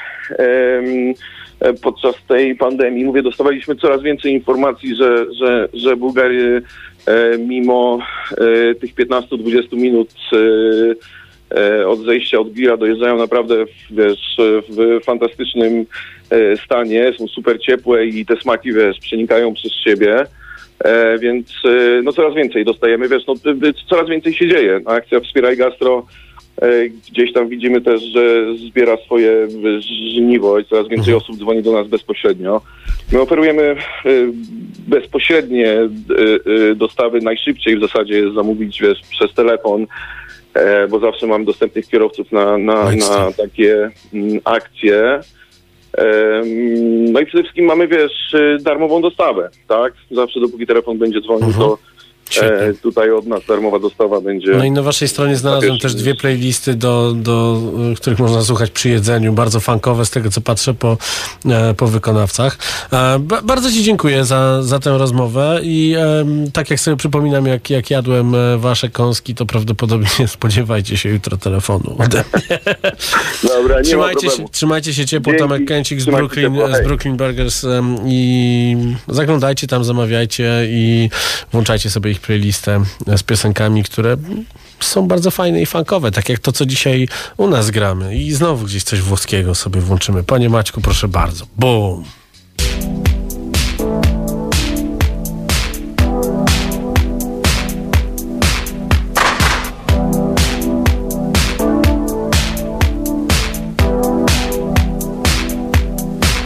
podczas tej pandemii. Mówię, dostawaliśmy coraz więcej informacji, że, że, że Bułgarie e, mimo tych 15-20 minut od zejścia od Gira dojeżdżają naprawdę wiesz, w fantastycznym stanie, są super ciepłe i te smaki, wiesz, przenikają przez siebie. E, więc e, no coraz więcej dostajemy, wiesz, no y, y, coraz więcej się dzieje. Akcja Wspieraj Gastro e, gdzieś tam widzimy też, że zbiera swoje żniwo i coraz więcej osób dzwoni do nas bezpośrednio. My oferujemy e, bezpośrednie e, e, dostawy najszybciej w zasadzie jest zamówić wiesz, przez telefon, e, bo zawsze mam dostępnych kierowców na, na, na takie mm, akcje. No i przede wszystkim mamy, wiesz, y, darmową dostawę, tak? Zawsze dopóki telefon będzie dzwonił, to e, tutaj od nas darmowa dostawa będzie. No i na waszej stronie znalazłem też dwie playlisty, do, do y, których można słuchać przy jedzeniu. Bardzo funkowe z tego, co patrzę po, e, po wykonawcach. E, ba, bardzo ci dziękuję za, za tę rozmowę i tak jak sobie przypominam, jak, jak jadłem e, wasze kąski, to prawdopodobnie (laughs) spodziewajcie się jutro telefonu ode mnie. (laughs) Dobra, trzymajcie, ma się, trzymajcie się ciepło, Dzięki. Tomek Kęcik z Brooklyn, z. Brooklyn Burgers i zaglądajcie tam, zamawiajcie i włączajcie sobie ich playlistę z piosenkami, które są bardzo fajne i funkowe, tak jak to, co dzisiaj u nas gramy i znowu gdzieś coś włoskiego sobie włączymy. Panie Maćku, proszę bardzo. Boom!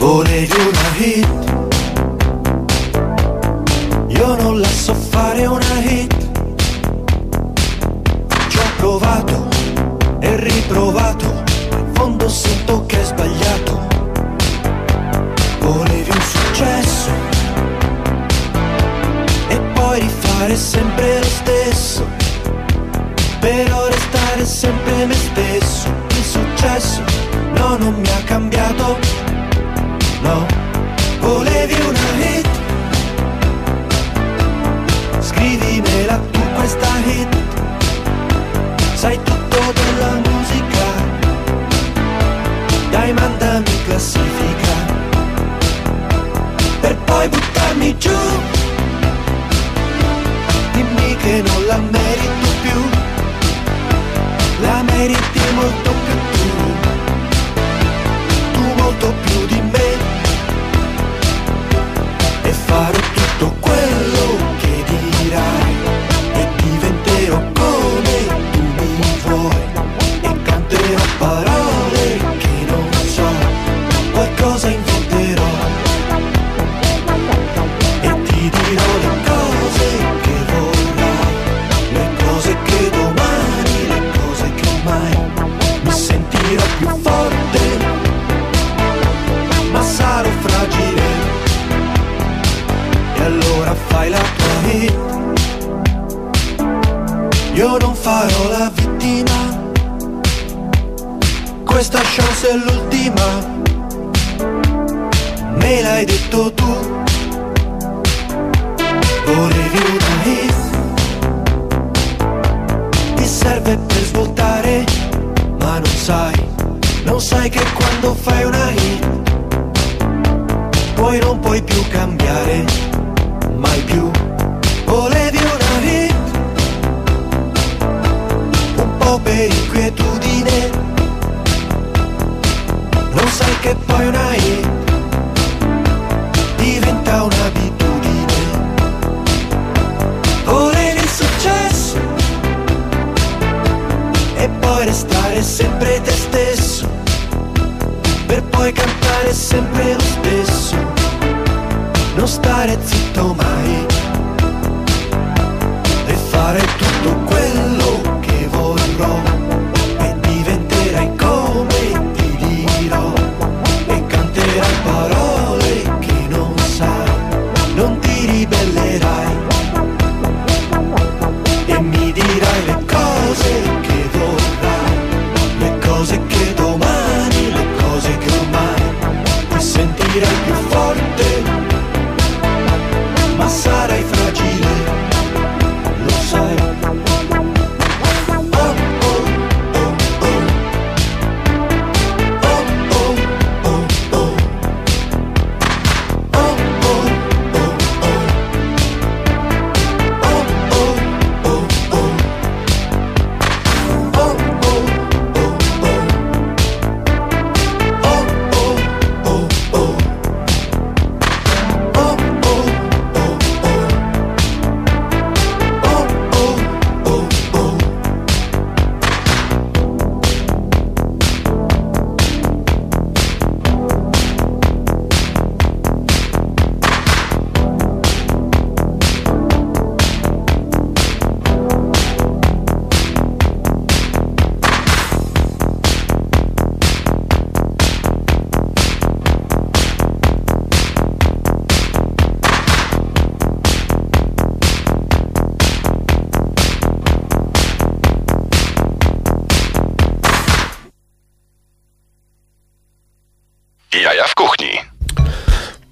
Una sempre me stesso Il successo no non mi ha cambiato. No, volevi una hit. Scrivimela tu questa hit. Sai tutto della musica. Dai mandami classifica. Per poi buttarmi giù. Dimmi che non la merito non sai che poi una hit diventa un'abitudine. Volevi il successo e poi restare sempre te stesso, per poi cantare sempre lo stesso, non stare zitto mai e fare tutto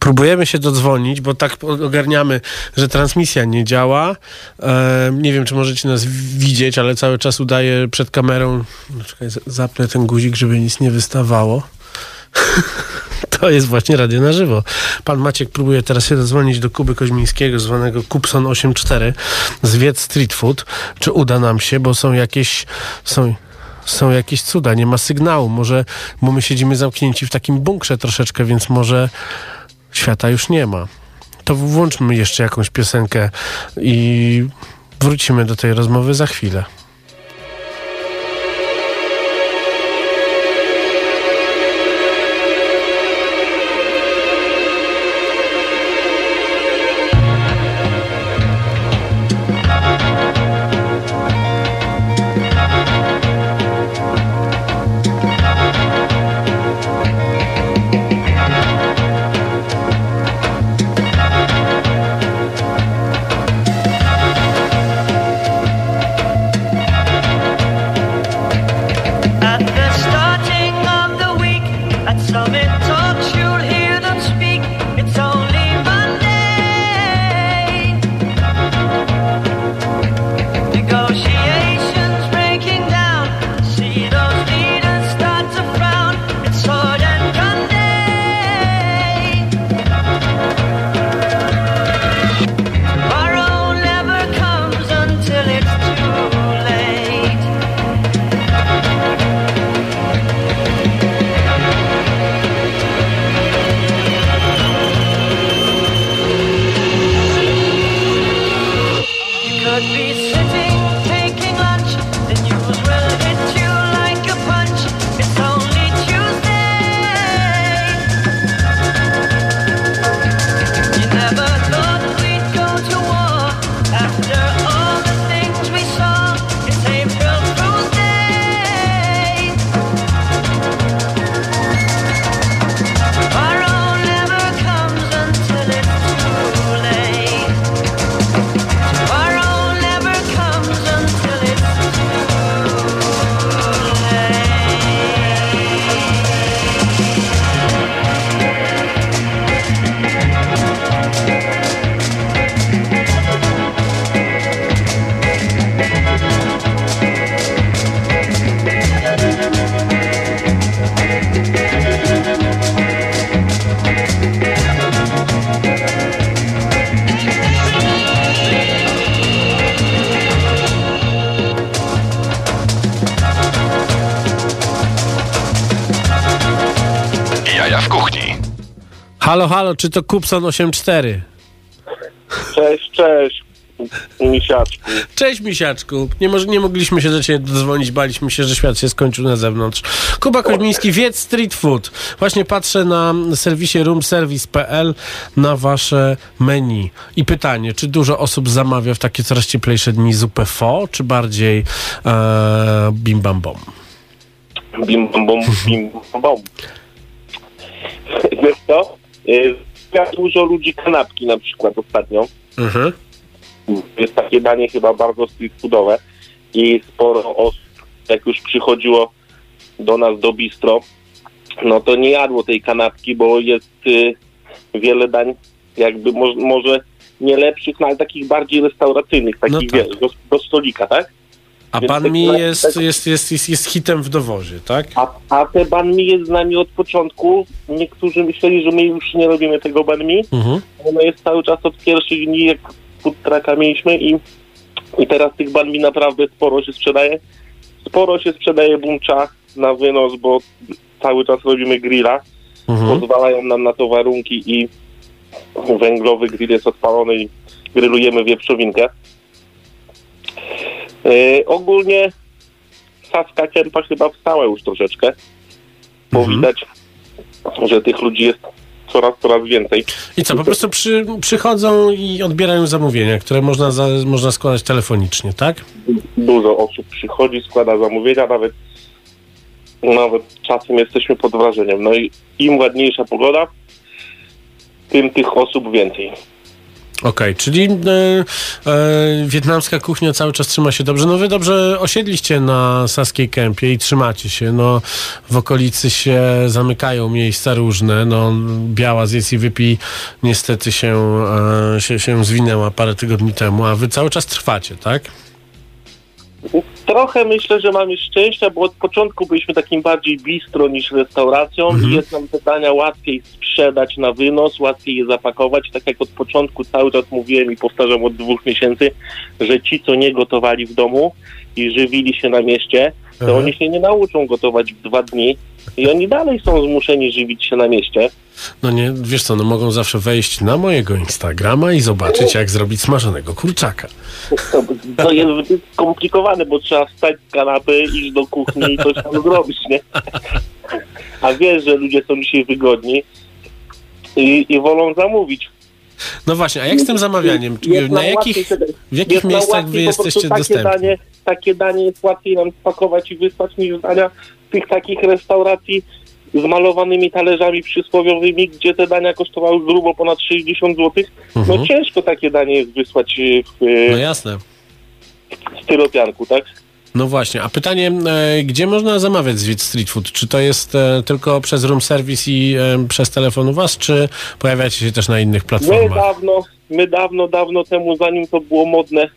Próbujemy się dodzwonić, bo tak ogarniamy, że transmisja nie działa. Nie wiem, czy możecie nas widzieć, ale cały czas udaję przed kamerą. No, czekaj, zapnę ten guzik, żeby nic nie wystawało. (laughs) To jest właśnie radio na żywo. Pan Maciek próbuje teraz się dodzwonić do Kuby Koźmińskiego, zwanego Kupson 84 z Wiec Street Food. Czy uda nam się, bo są jakieś... Są, są jakieś cuda, nie ma sygnału. Może, bo my siedzimy zamknięci w takim bunkrze troszeczkę, więc może świata już nie ma. To włączmy jeszcze jakąś piosenkę i wrócimy do tej rozmowy za chwilę. Halo, halo, czy to Kupson 84? Cześć, cześć, misiaczku. Cześć misiaczku. Nie, moż, nie mogliśmy się do ciebie dodzwonić, baliśmy się, że świat się skończył na zewnątrz. Kuba Koźmiński, Wiedz Street Food. Właśnie patrzę na serwisie roomservice.pl na wasze menu. I pytanie, czy dużo osób zamawia w takie coraz cieplejsze dni zupę fo, czy bardziej e, bim bam bom? Bim, bom, bom, bim, bom, bom. (laughs) Wiesz co? Y, dużo ludzi kanapki na przykład ostatnio. Mhm. Jest takie danie chyba bardzo street foodowe i sporo osób, jak już przychodziło do nas do bistro, no to nie jadło tej kanapki, bo jest y, wiele dań jakby mo- może nie lepszych, no ale takich bardziej restauracyjnych, takich No tak. wiesz, do, do stolika, tak? A Więc mi jest, jest, jest, jest, jest hitem w dowozie, tak? A, a te banmi jest z nami od początku. Niektórzy myśleli, że my już nie robimy tego banmi. Mhm. Ono jest cały czas od pierwszych dni, jak food trucka mieliśmy i, i teraz tych banmi naprawdę sporo się sprzedaje. Sporo się sprzedaje bumcza na wynos, bo cały czas robimy grilla. Mhm. Pozwalają nam na to warunki i węglowy grill jest odpalony i grillujemy wieprzowinkę. Yy, ogólnie Saska Kępa chyba wstała już troszeczkę, bo Mhm. widać, że tych ludzi jest coraz, coraz więcej. I co, po prostu przy, przychodzą i odbierają zamówienia, które można, za, można składać telefonicznie, tak? Dużo osób przychodzi, składa zamówienia, nawet nawet czasem jesteśmy pod wrażeniem. No i im ładniejsza pogoda, tym tych osób więcej. Okej, czyli e, e, wietnamska kuchnia cały czas trzyma się dobrze. No wy dobrze osiedliście na Saskiej Kępie i trzymacie się. No w okolicy się zamykają miejsca różne. No biała zjedz i wypij niestety się, e, się, się zwinęła parę tygodni temu, a wy cały czas trwacie, tak? Trochę myślę, że mamy szczęścia, bo od początku byliśmy takim bardziej bistro niż restauracją i jest nam te dania łatwiej sprzedać na wynos, łatwiej je zapakować. Tak jak od początku cały czas mówiłem i powtarzam od dwóch miesięcy, że ci, co nie gotowali w domu i żywili się na mieście, to Mhm. oni się nie nauczą gotować w dwa dni i oni dalej są zmuszeni żywić się na mieście. No nie, wiesz co, no mogą zawsze wejść na mojego Instagrama i zobaczyć, jak zrobić smażonego kurczaka. To, to jest skomplikowane, bo trzeba wstać z kanapy, iść do kuchni i coś tam zrobić, nie? A wiesz, że ludzie są dzisiaj wygodni i, i wolą zamówić. No właśnie, a jak z tym zamawianiem? Jest Na jakich, w jakich miejscach wy jesteście takie dostępni? Danie, takie danie jest łatwiej nam spakować i wysłać niż dania tych takich restauracji z malowanymi talerzami przysłowiowymi, gdzie te dania kosztowały grubo ponad 60 zł. Mhm. No ciężko takie danie jest wysłać e, w e, No jasne. styropianku, tak? No właśnie, a pytanie, e, gdzie można zamawiać z Street Food? Czy to jest e, tylko przez room service i e, przez telefon u was, czy pojawiacie się też na innych My platformach? dawno, my dawno, dawno temu, zanim to było modne,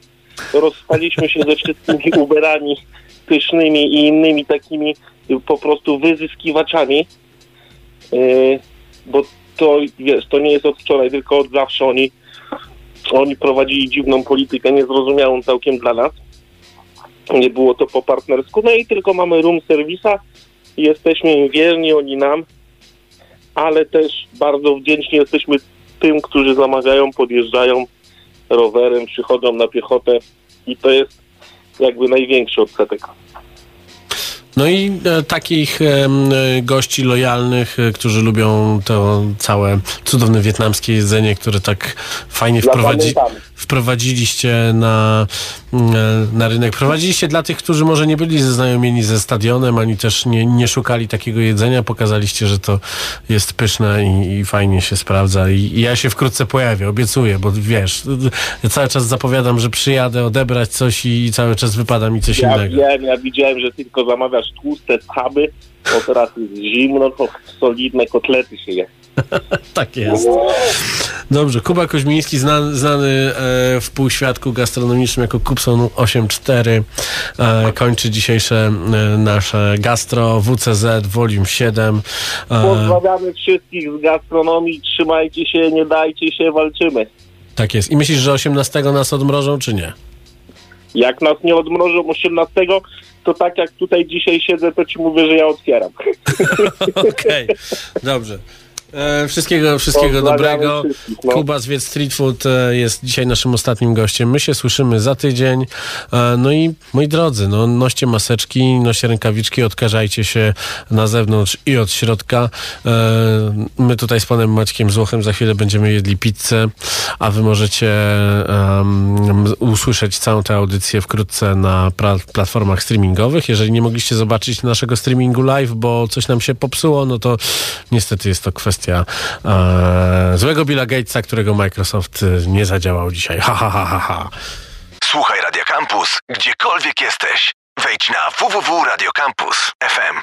rozstaliśmy się ze wszystkimi (laughs) Uberami pysznymi i innymi takimi po prostu wyzyskiwaczami, Yy, bo to, wiesz, to nie jest od wczoraj, tylko od zawsze oni, oni prowadzili dziwną politykę, niezrozumiałą całkiem dla nas. Nie było to po partnersku, no i tylko mamy room servisa, jesteśmy im wierni, oni nam, ale też bardzo wdzięczni jesteśmy tym, którzy zamawiają, podjeżdżają rowerem, przychodzą na piechotę i to jest jakby największy odsetek. No i e, takich e, gości lojalnych, e, którzy lubią to całe cudowne wietnamskie jedzenie, które tak fajnie wprowadzi. Wprowadziliście na, mm, na rynek. Wprowadziliście dla tych, którzy może nie byli zaznajomieni ze stadionem, ani też nie, nie szukali takiego jedzenia. Pokazaliście, że to jest pyszne i, i fajnie się sprawdza. I, I ja się wkrótce pojawię, obiecuję, bo wiesz, ja cały czas zapowiadam, że przyjadę odebrać coś i cały czas wypada mi coś Ja innego. wiem, ja widziałem, że tylko zamawiasz tłuste schaby, bo teraz jest zimno, to solidne kotlety się je. (laughs) Tak jest. Dobrze, Kuba Koźmiński, znany, znany e, w półświadku gastronomicznym jako Kupson 84, e, kończy dzisiejsze e, nasze gastro WCZ Volume 7. E, Pozdrawiamy wszystkich z gastronomii, trzymajcie się, nie dajcie się, walczymy. tak jest. I myślisz, że 18 nas odmrożą, czy nie? Jak nas nie odmrożą 18, to tak jak tutaj dzisiaj siedzę, to ci mówię, że ja otwieram. (laughs) Okej, dobrze. E, wszystkiego wszystkiego dobrego. no. Kuba z Wiec Street Food e, jest dzisiaj naszym ostatnim gościem. My się słyszymy za tydzień. E, no i moi drodzy, no, noście maseczki, noście rękawiczki, odkażajcie się na zewnątrz i od środka. My tutaj z panem Maćkiem Złochem za chwilę będziemy jedli pizzę, a wy możecie em, usłyszeć całą tę audycję wkrótce na platformach streamingowych. Jeżeli nie mogliście zobaczyć naszego streamingu live, bo coś nam się popsuło, no to niestety jest to kwestia e, złego Billa Gatesa, którego Microsoft e, nie zadziałał dzisiaj. Ha, ha, ha, ha, ha. Słuchaj Radio Campus, gdziekolwiek jesteś. Wejdź na www.radiocampus.fm.